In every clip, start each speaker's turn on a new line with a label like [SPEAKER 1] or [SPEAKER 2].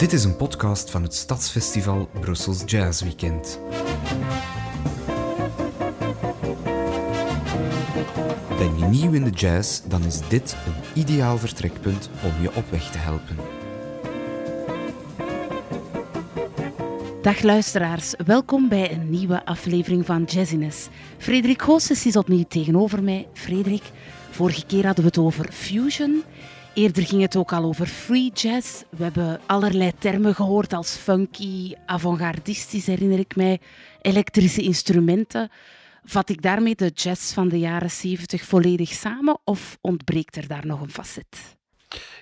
[SPEAKER 1] Dit is een podcast van het Stadsfestival Brussels Jazz Weekend. Ben je nieuw in de jazz, dan is dit een ideaal vertrekpunt om je op weg te helpen.
[SPEAKER 2] Dag luisteraars, welkom bij een nieuwe aflevering van Jazziness. Frederik Goossens is opnieuw tegenover mij. Frederik, vorige keer hadden we het over fusion. Eerder ging het ook al over free jazz. We hebben allerlei termen gehoord als funky, avant-gardistisch, herinner ik mij, elektrische instrumenten. Vat ik daarmee de jazz van de jaren 70 volledig samen of ontbreekt er daar nog een facet?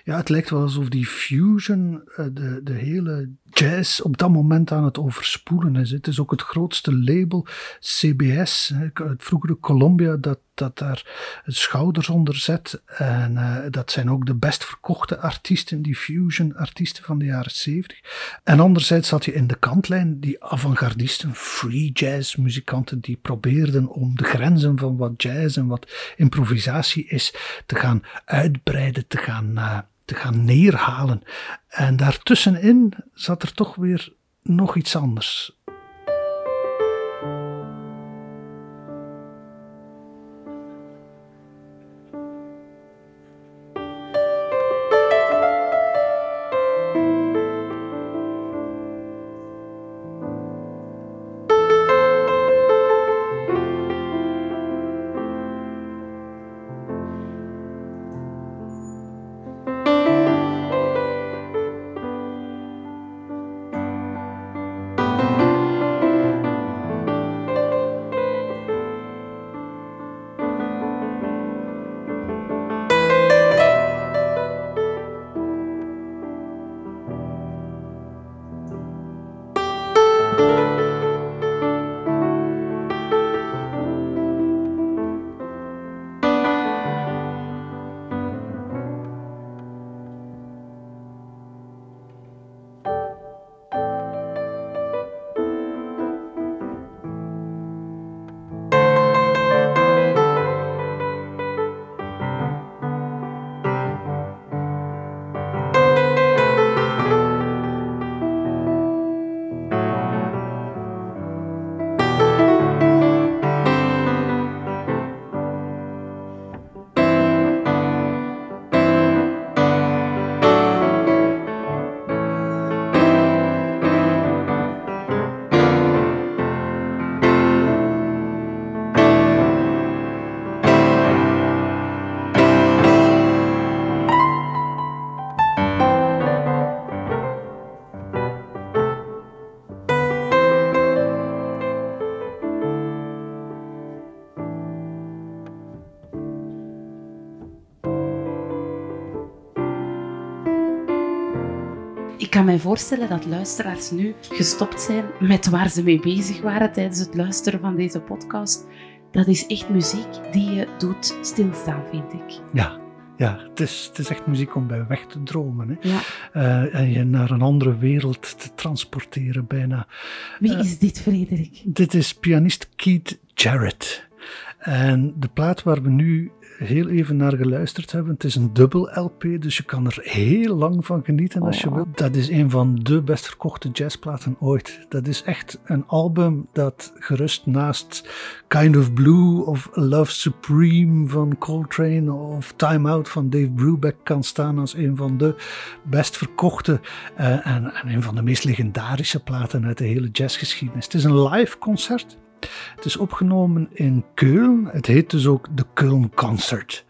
[SPEAKER 3] Ja, het lijkt wel alsof die fusion eh, de, de hele jazz op dat moment aan het overspoelen is. Het is ook het grootste label, CBS, het vroegere Columbia, dat, dat daar schouders onder zet. En uh, dat zijn ook de best verkochte artiesten, die fusion-artiesten van de jaren 70. En anderzijds had je in de kantlijn die avant-gardisten, free jazz-muzikanten, die probeerden om de grenzen van wat jazz en wat improvisatie is te gaan uitbreiden, te gaan. Uh, te gaan neerhalen. En daartussenin zat er toch weer nog iets anders.
[SPEAKER 2] Ik kan mij voorstellen dat luisteraars nu gestopt zijn met waar ze mee bezig waren tijdens het luisteren van deze podcast. Dat is echt muziek die je doet stilstaan, vind ik.
[SPEAKER 3] Ja, ja, het is, het is echt muziek om bij weg te dromen. Hè.
[SPEAKER 2] Ja.
[SPEAKER 3] Uh, en je naar een andere wereld te transporteren bijna.
[SPEAKER 2] Wie uh, is dit, Frederik?
[SPEAKER 3] Dit is pianist Keith Jarrett. En de plaat waar we nu heel even naar geluisterd hebben. Het is een dubbel LP, dus je kan er heel lang van genieten als je wilt. Dat is een van de best verkochte jazzplaten ooit. Dat is echt een album dat gerust naast Kind of Blue of Love Supreme van Coltrane of Time Out van Dave Brubeck kan staan als een van de best verkochte uh, en, en een van de meest legendarische platen uit de hele jazzgeschiedenis. Het is een live concert. Het is opgenomen in Keulen. Het heet dus ook de Keulen Concert.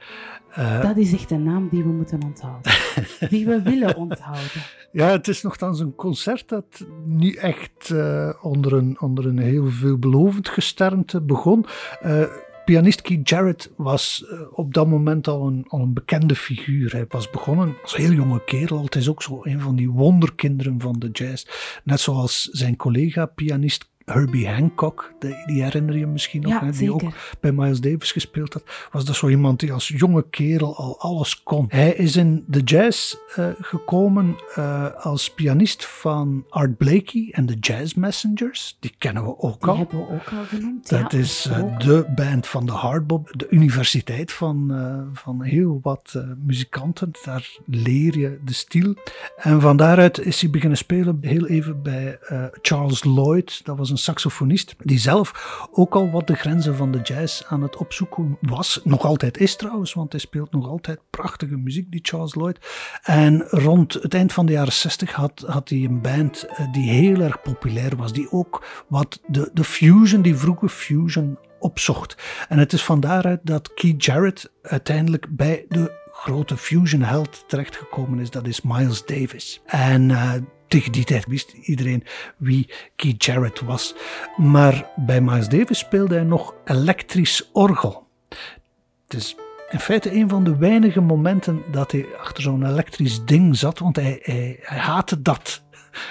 [SPEAKER 2] Uh, dat is echt een naam die we moeten onthouden. die we willen onthouden.
[SPEAKER 3] Ja, het is nogthans een concert dat niet echt uh, onder, een, onder een heel veelbelovend gesternte begon. Uh, pianist Keith Jarrett was op dat moment al een, al een bekende figuur. Hij was begonnen als heel jonge kerel. Het is ook zo een van die wonderkinderen van de jazz. Net zoals zijn collega pianist Herbie Hancock, die, die herinner je misschien nog,
[SPEAKER 2] Ja,
[SPEAKER 3] hè, die ook bij Miles Davis gespeeld had, was dat zo iemand die als jonge kerel al alles kon. Hij is in de jazz eh, gekomen eh, als pianist van Art Blakey en de Jazz Messengers. Die kennen we ook
[SPEAKER 2] Die
[SPEAKER 3] al.
[SPEAKER 2] hebben we ook al genoemd.
[SPEAKER 3] Dat
[SPEAKER 2] ja,
[SPEAKER 3] is eh, de band van de hardbop, de universiteit van, van heel wat muzikanten. Daar leer je de stijl. En van daaruit is hij beginnen spelen heel even bij Charles Lloyd. Dat was een saxofonist die zelf ook al wat de grenzen van de jazz aan het opzoeken was. Nog altijd is trouwens, want hij speelt nog altijd prachtige muziek, die Charles Lloyd. En rond het eind van de jaren 60 had, had hij een band eh, die heel erg populair was. Die ook wat de, de fusion, die vroege fusion opzocht. En het is van daaruit dat Keith Jarrett uiteindelijk bij de grote fusion held terechtgekomen is. Dat is Miles Davis. En eh, tegen die tijd wist iedereen wie Keith Jarrett was. Maar bij Miles Davis speelde hij nog elektrisch orgel. Het is in feite een van de weinige momenten dat hij achter zo'n elektrisch ding zat, want hij, hij, haatte dat.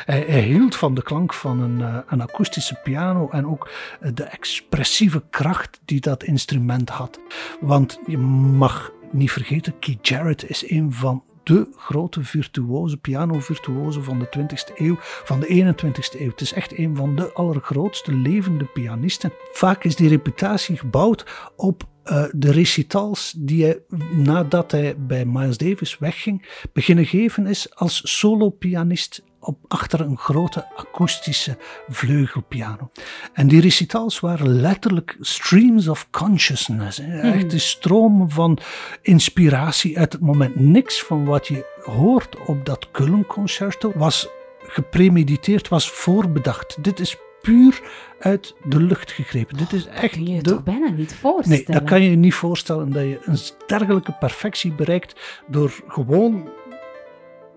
[SPEAKER 3] Hij, hij hield van de klank van een, eh, een akoestische piano en ook de expressieve kracht die dat instrument had. Want je mag niet vergeten, Keith Jarrett is een van de grote virtuoze, piano-virtuozen van de 20e eeuw, van de 21e eeuw. Het is echt een van de allergrootste levende pianisten. Vaak is die reputatie gebouwd op eh, de recitals die hij, nadat hij bij Miles Davis wegging, beginnen geven is als solo-pianist op, achter een grote akoestische vleugelpiano. En die recitals waren letterlijk streams of consciousness. Hè? Echt de stromen van inspiratie uit het moment. Niks van wat je hoort op dat Kullen-concerto was gepremediteerd, was voorbedacht. Dit is puur uit de lucht gegrepen. Dit is echt
[SPEAKER 2] kun je je
[SPEAKER 3] de
[SPEAKER 2] toch bijna niet voorstellen.
[SPEAKER 3] Nee, dat kan je je niet voorstellen dat je een dergelijke perfectie bereikt door gewoon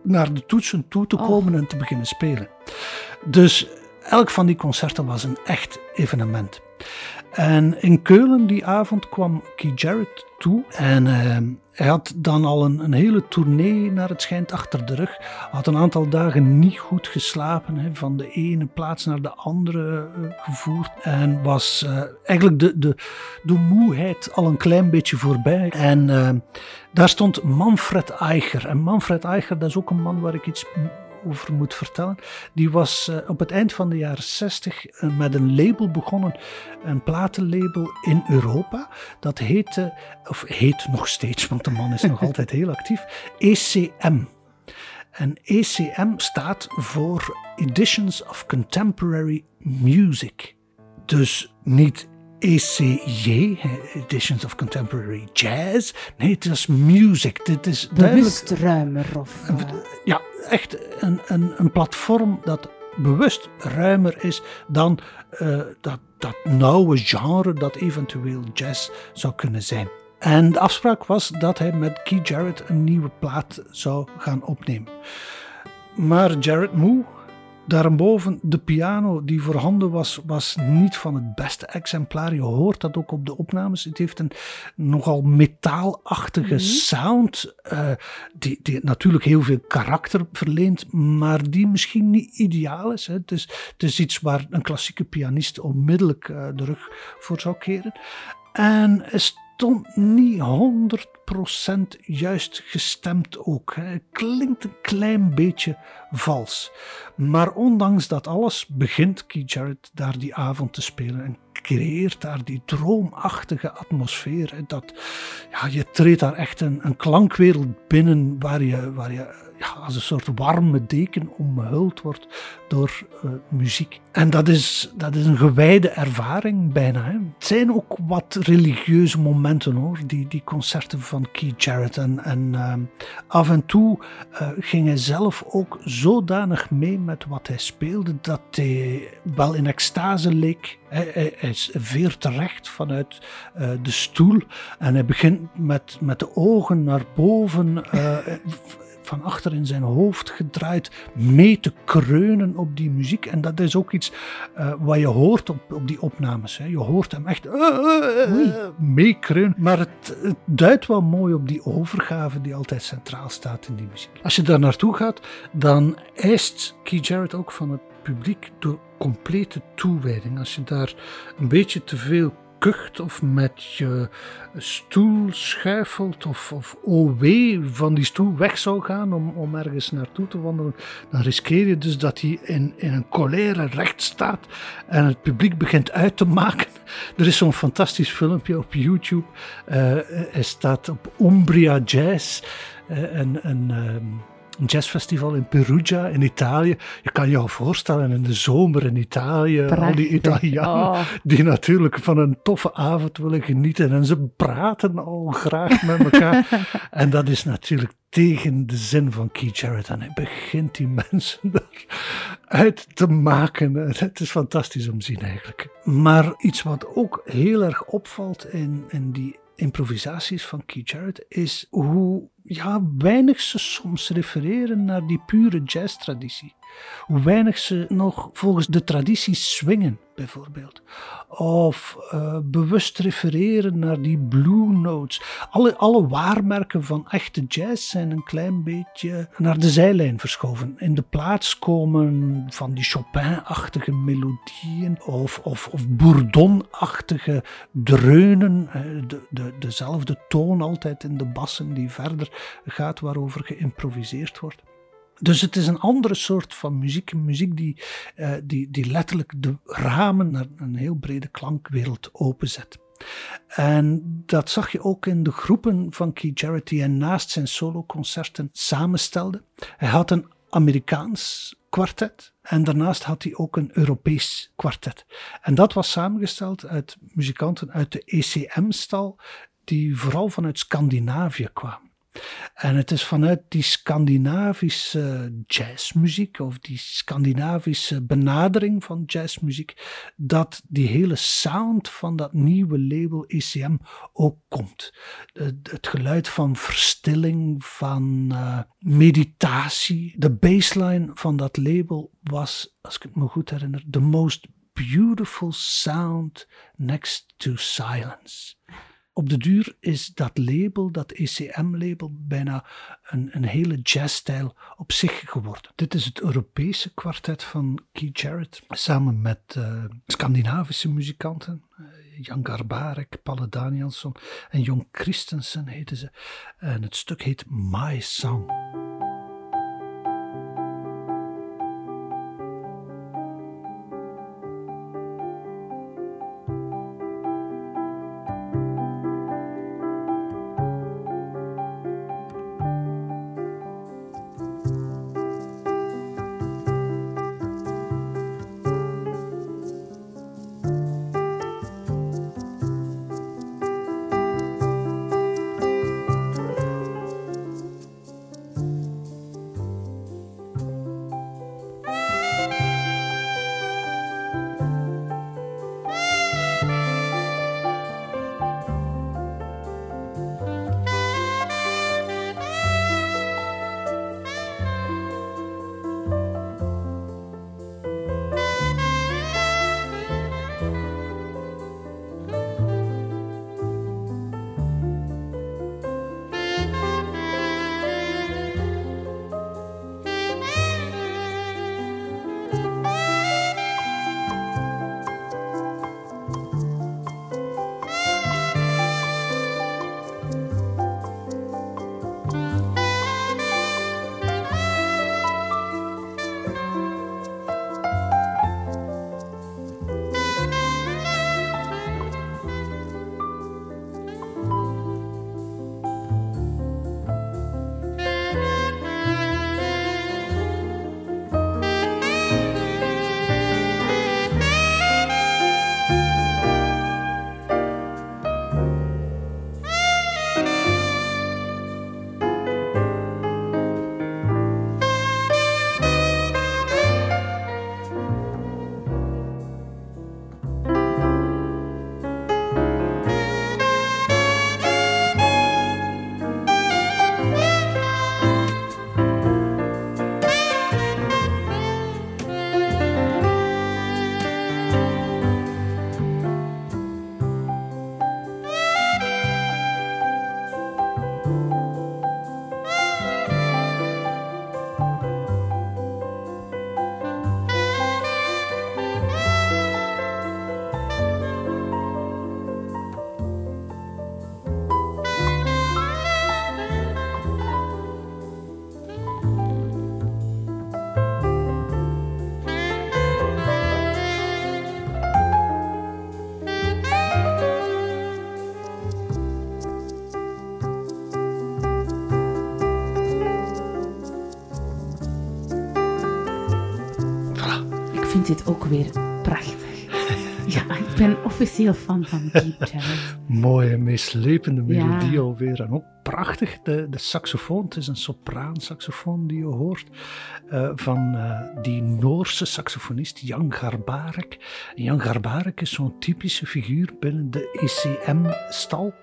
[SPEAKER 3] naar de toetsen toe te
[SPEAKER 2] Oh.
[SPEAKER 3] komen en te beginnen spelen. Dus elk van die concerten was een echt evenement. En in Keulen die avond kwam Keith Jarrett toe en eh, hij had dan al een, hele tournee naar het schijnt achter de rug. Had een aantal dagen niet goed geslapen, van de ene plaats naar de andere eh, gevoerd. En was eh, eigenlijk de, de, de moeheid al een klein beetje voorbij. En eh, daar stond Manfred Eicher. En Manfred Eicher, dat is ook een man waar ik iets over moet vertellen. Die was eh, op het eind van de jaren 60 eh, met een label begonnen, een platenlabel in Europa. Dat heette, of heet nog steeds, want de man is nog altijd heel actief, ECM. En ECM staat voor Editions of Contemporary Music. Dus niet ECJ, Editions of Contemporary Jazz. Nee, het is music. Dit is duidelijk
[SPEAKER 2] Bewust ruimer of... eh,
[SPEAKER 3] ja, echt een, een, een platform dat bewust ruimer is dan eh, dat, dat nauwe genre dat eventueel jazz zou kunnen zijn. En de afspraak was dat hij met Keith Jarrett een nieuwe plaat zou gaan opnemen. Maar Jarrett Moe, daarboven de piano die voorhanden was, was niet van het beste exemplaar. Je hoort dat ook op de opnames. Het heeft een nogal metaalachtige sound, eh, die, die natuurlijk heel veel karakter verleent, maar die misschien niet ideaal is. Hè. Het, is het is iets waar een klassieke pianist onmiddellijk eh, de rug voor zou keren. En hij stond niet 100% juist gestemd ook. Het klinkt een klein beetje vals. Maar ondanks dat alles begint Keith Jarrett daar die avond te spelen en creëert daar die droomachtige atmosfeer. Dat, ja, je treedt daar echt een, een klankwereld binnen waar je, waar je ja, als een soort warme deken omhuld wordt door eh, muziek. En dat is, dat is een gewijde ervaring bijna. Het zijn ook wat religieuze momenten hoor, die, die concerten van Keith Jarrett. En, en eh, af en toe eh, ging hij zelf ook zodanig mee met wat hij speelde dat hij wel in extase leek. Hij, hij, hij veert terecht vanuit eh, de stoel en hij begint met, met de ogen naar boven. eh, van achter in zijn hoofd gedraaid, mee te kreunen op die muziek. En dat is ook iets eh, wat je hoort op, op die opnames. Hè. Je hoort hem echt meekreunen. Maar het, het duidt wel mooi op die overgave die altijd centraal staat in die muziek. Als je daar naartoe gaat, dan eist Keith Jarrett ook van het publiek door complete toewijding. Als je daar een beetje te veel kucht of met je stoel schuifelt of, of oh van die stoel weg zou gaan om, om ergens naartoe te wandelen, dan riskeer je dus dat hij in, in een colère recht staat en het publiek begint uit te maken. Er is zo'n fantastisch filmpje op YouTube. Uh, hij staat op Umbria Jazz. Uh, en, en ehm, een jazzfestival in Perugia in Italië. Je kan je al voorstellen in de zomer in Italië, al die Italianen oh. die natuurlijk van een toffe avond willen genieten en ze praten al graag met elkaar. en dat is natuurlijk tegen de zin van Keith Jarrett. En hij begint die mensen eruit te maken. Het is fantastisch om te zien eigenlijk. Maar iets wat ook heel erg opvalt in, in die improvisaties van Keith Jarrett is hoe ja, weinig ze soms refereren naar die pure jazztraditie. Hoe weinig ze nog volgens de traditie swingen, bijvoorbeeld. Of uh, bewust refereren naar die blue notes. Alle, alle waarmerken van echte jazz zijn een klein beetje naar de zijlijn verschoven. In de plaats komen van die Chopin-achtige melodieën of, of, of Bourdon-achtige dreunen. De, de, dezelfde toon altijd in de bassen die verder gaat waarover geïmproviseerd wordt. Dus het is een andere soort van muziek. Muziek die, uh, die, die letterlijk de ramen naar een heel brede klankwereld openzet. En dat zag je ook in de groepen van Keith Jarrett die hij naast zijn soloconcerten samenstelde. Hij had een Amerikaans kwartet en daarnaast had hij ook een Europees kwartet. En dat was samengesteld uit muzikanten uit de ECM-stal die vooral vanuit Scandinavië kwamen. En het is vanuit die Scandinavische jazzmuziek of die Scandinavische benadering van jazzmuziek dat die hele sound van dat nieuwe label ECM ook komt. Het geluid van verstilling, van uh, meditatie. De baseline van dat label was, als ik het me goed herinner, the most beautiful sound next to silence op de duur is dat label, dat ECM-label, bijna een, een hele jazzstijl op zich geworden. Dit is het Europese kwartet van Keith Jarrett, samen met uh, Scandinavische muzikanten. Uh, Jan Garbarek, Palle Danielsson en Jon Christensen heten ze. En het stuk heet My Song.
[SPEAKER 2] Vind dit ook weer prachtig. Ja, ik ben officieel fan van Keith Jarrett.
[SPEAKER 3] Mooie, meeslepende melodie alweer. En ook prachtig, de, de saxofoon. Het is een sopraan-saxofoon die je hoort. Uh, van uh, die Noorse saxofonist Jan Garbarek. En Jan Garbarek is zo'n typische figuur binnen de ECM-stal.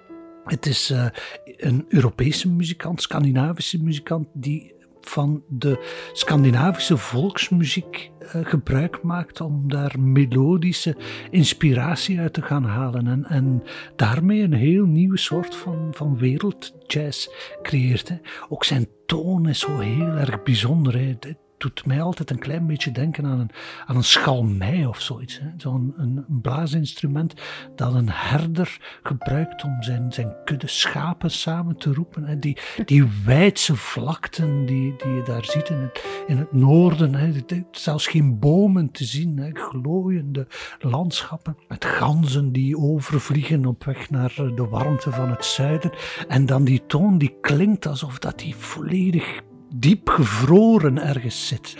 [SPEAKER 3] Het is uh, een Europese muzikant, Scandinavische muzikant, die van de Scandinavische volksmuziek uh, gebruik maakt om daar melodische inspiratie uit te gaan halen. En, en daarmee een heel nieuwe soort van, van wereldjazz creëert. Ook zijn toon is zo heel erg bijzonder. Hè doet mij altijd een klein beetje denken aan een, aan een schalmei of zoiets. Zo'n een, een, blaasinstrument dat een herder gebruikt om zijn, zijn kudde schapen samen te roepen. Hè. Die, die wijdse vlakten die, die je daar ziet in het, in het noorden. Hè. Zelfs geen bomen te zien, hè. glooiende landschappen. Met ganzen die overvliegen op weg naar de warmte van het zuiden. En dan die toon die klinkt alsof dat die volledig diep gevroren ergens zit.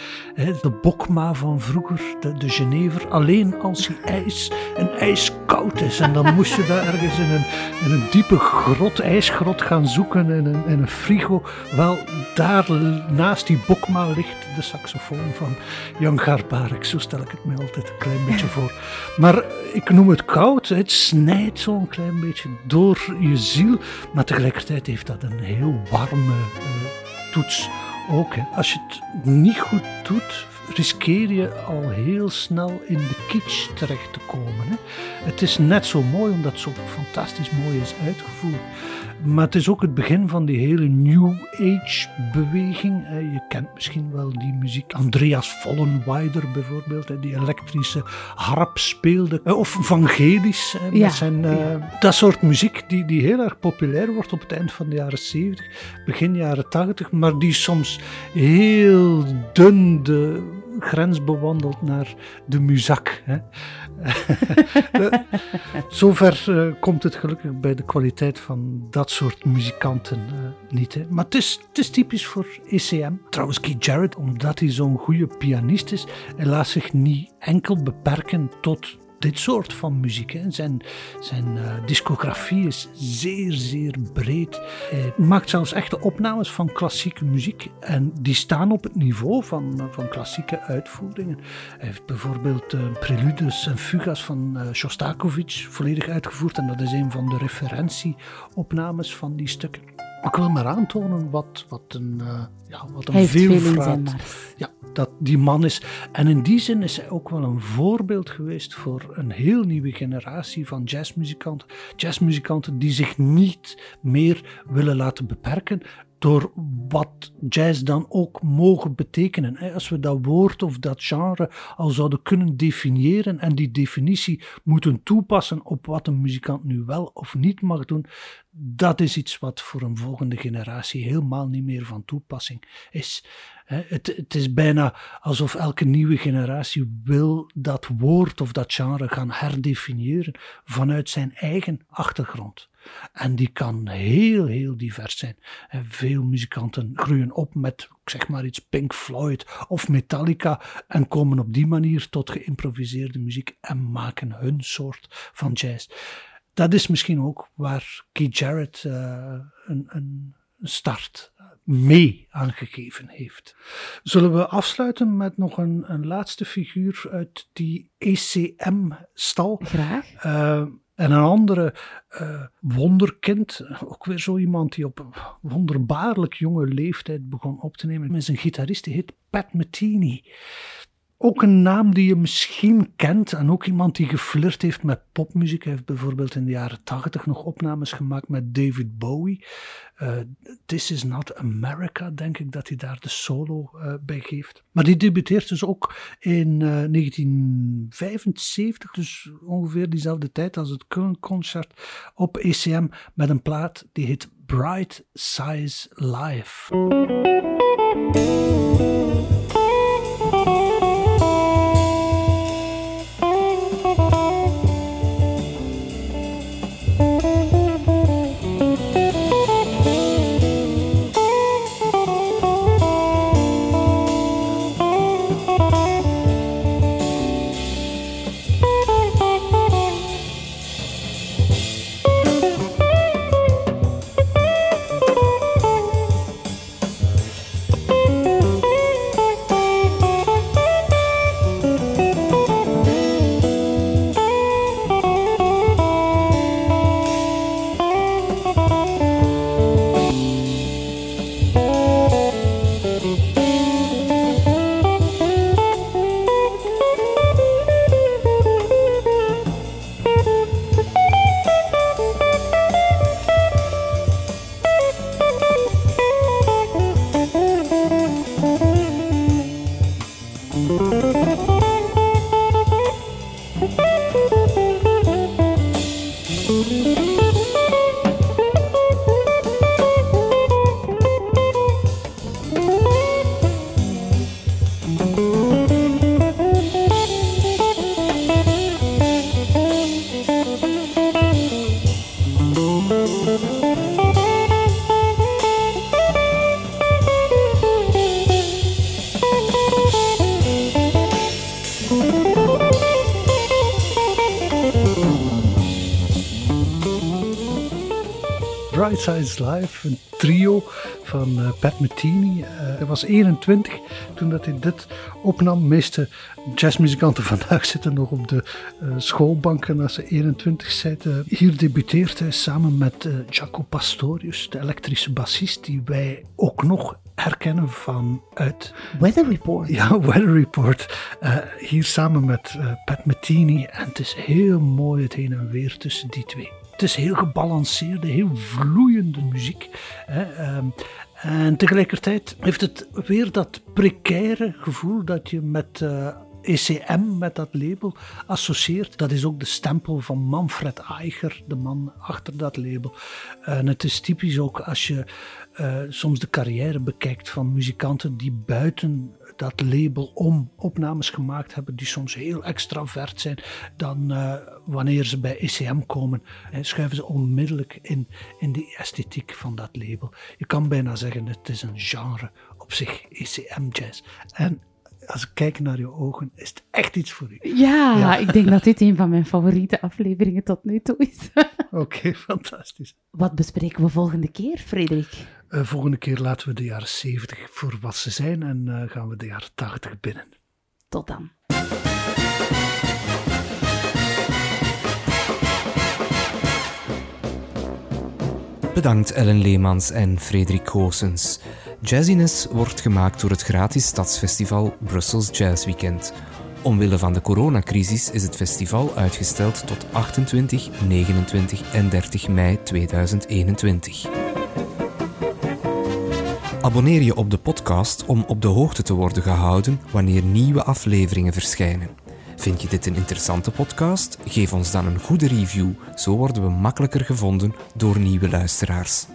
[SPEAKER 3] De bokma van vroeger, de, de Genever, alleen als hij ijs en ijskoud is. En dan moest je daar ergens in een, in een diepe grot, ijsgrot gaan zoeken, in een, in een frigo. Wel, daar naast die bokma ligt de saxofoon van Jan Garbarek. Zo stel ik het me altijd een klein beetje voor. Maar ik noem het koud, het snijdt zo'n klein beetje door je ziel. Maar tegelijkertijd heeft dat een heel warme... Uh, toets ook. Als je het niet goed doet, riskeer je al heel snel in de kitsch terecht te komen. Hè. Het is net zo mooi omdat het zo fantastisch mooi is uitgevoerd. Maar het is ook het begin van die hele New Age beweging. Je kent misschien wel die muziek. Andreas Vollenweider bijvoorbeeld, die elektrische harp speelde. Eh, of Vangelis, met zijn, uh, dat soort muziek die, die heel erg populair wordt op het eind van de jaren 70, begin jaren 80, maar die soms heel dun de grens bewandelt naar de muzak. Hè. Zover uh, komt het gelukkig bij de kwaliteit van dat soort muzikanten uh, niet. Maar het is, het is typisch voor ECM. Trouwens, Keith Jarrett, omdat hij zo'n goede pianist is, laat zich niet enkel beperken tot dit soort van muziek. Hè. Zijn, zijn uh, discografie is zeer, zeer breed. Hij maakt zelfs echte opnames van klassieke muziek. En die staan op het niveau van, van klassieke uitvoeringen. Hij heeft bijvoorbeeld uh, preludes en fugas van uh, Shostakovich volledig uitgevoerd. En dat is een van de referentieopnames van die stukken. Ik wil maar aantonen wat, wat een, uh, ja, wat een veelvraat ja, dat die man is. En in die zin is hij ook wel een voorbeeld geweest voor een heel nieuwe generatie van jazzmuzikanten. Jazzmuzikanten die zich niet meer willen laten beperken door wat jazz dan ook mogen betekenen. Als we dat woord of dat genre al zouden kunnen definiëren en die definitie moeten toepassen op wat een muzikant nu wel of niet mag doen, dat is iets wat voor een volgende generatie helemaal niet meer van toepassing is. Het, het, is bijna alsof elke nieuwe generatie wil dat woord of dat genre gaan herdefiniëren vanuit zijn eigen achtergrond. En die kan heel, heel divers zijn. Veel muzikanten groeien op met, zeg maar iets, Pink Floyd of Metallica en komen op die manier tot geïmproviseerde muziek en maken hun soort van jazz. Dat is misschien ook waar Keith Jarrett uh, een, een start mee aangegeven heeft. Zullen we afsluiten met nog een, een laatste figuur uit die ECM-stal?
[SPEAKER 2] Graag.
[SPEAKER 3] Uh, en een andere uh, wonderkind, ook weer zo iemand die op een wonderbaarlijk jonge leeftijd begon op te nemen, is een gitarist die heet Pat Metheny. Ook een naam die je misschien kent en ook iemand die geflirt heeft met popmuziek. Hij heeft bijvoorbeeld in de jaren tachtig nog opnames gemaakt met David Bowie. Uh, This is not America, denk ik dat hij daar de solo uh, bij geeft. Maar die debuteert dus ook in uh, 1975, dus ongeveer diezelfde tijd als het Current Concert op ECM met een plaat die heet Bright Size Life. Bright Sides Live, een trio van uh, Pat Metheny. Uh, hij was 21 toen dat hij dit opnam. De meeste jazzmuzikanten vandaag zitten nog op de uh, schoolbanken als ze 21 zijn. hier debuteert hij samen met Jaco Pastorius, de elektrische bassist, die wij ook nog herkennen vanuit...
[SPEAKER 2] Weather Report.
[SPEAKER 3] Ja, Weather Report. hier samen met Pat Metheny. En het is heel mooi het heen en weer tussen die twee. Het is heel gebalanceerde, heel vloeiende muziek. Hè. Ehm, en tegelijkertijd heeft het weer dat precaire gevoel dat je met ECM, eh, met dat label, associeert. Dat is ook de stempel van Manfred Eicher, de man achter dat label. En het is typisch ook als je uh, soms de carrière bekijkt van muzikanten die buiten dat label om opnames gemaakt hebben die soms heel extravert zijn, dan uh, wanneer ze bij ECM komen, schuiven ze onmiddellijk in, in die esthetiek van dat label. Je kan bijna zeggen, het is een genre op zich, ECM jazz. En als ik kijk naar je ogen, is het echt iets voor u.
[SPEAKER 2] Ja, ik denk dat dit een van mijn favoriete afleveringen tot nu toe is.
[SPEAKER 3] Oké, fantastisch.
[SPEAKER 2] Wat bespreken we volgende keer, Frederik?
[SPEAKER 3] Uh, volgende keer laten we de jaren 70 voor wat ze zijn en uh, gaan we de jaren 80 binnen.
[SPEAKER 2] Tot dan.
[SPEAKER 1] Bedankt Ellen Leemans en Frederik Goossens. Jazziness wordt gemaakt door het gratis stadsfestival Brussels Jazz Weekend. Omwille van de coronacrisis is het festival uitgesteld tot 28, 29 en 30 mei 2021. Abonneer je op de podcast om op de hoogte te worden gehouden wanneer nieuwe afleveringen verschijnen. Vind je dit een interessante podcast? Geef ons dan een goede review, zo worden we makkelijker gevonden door nieuwe luisteraars.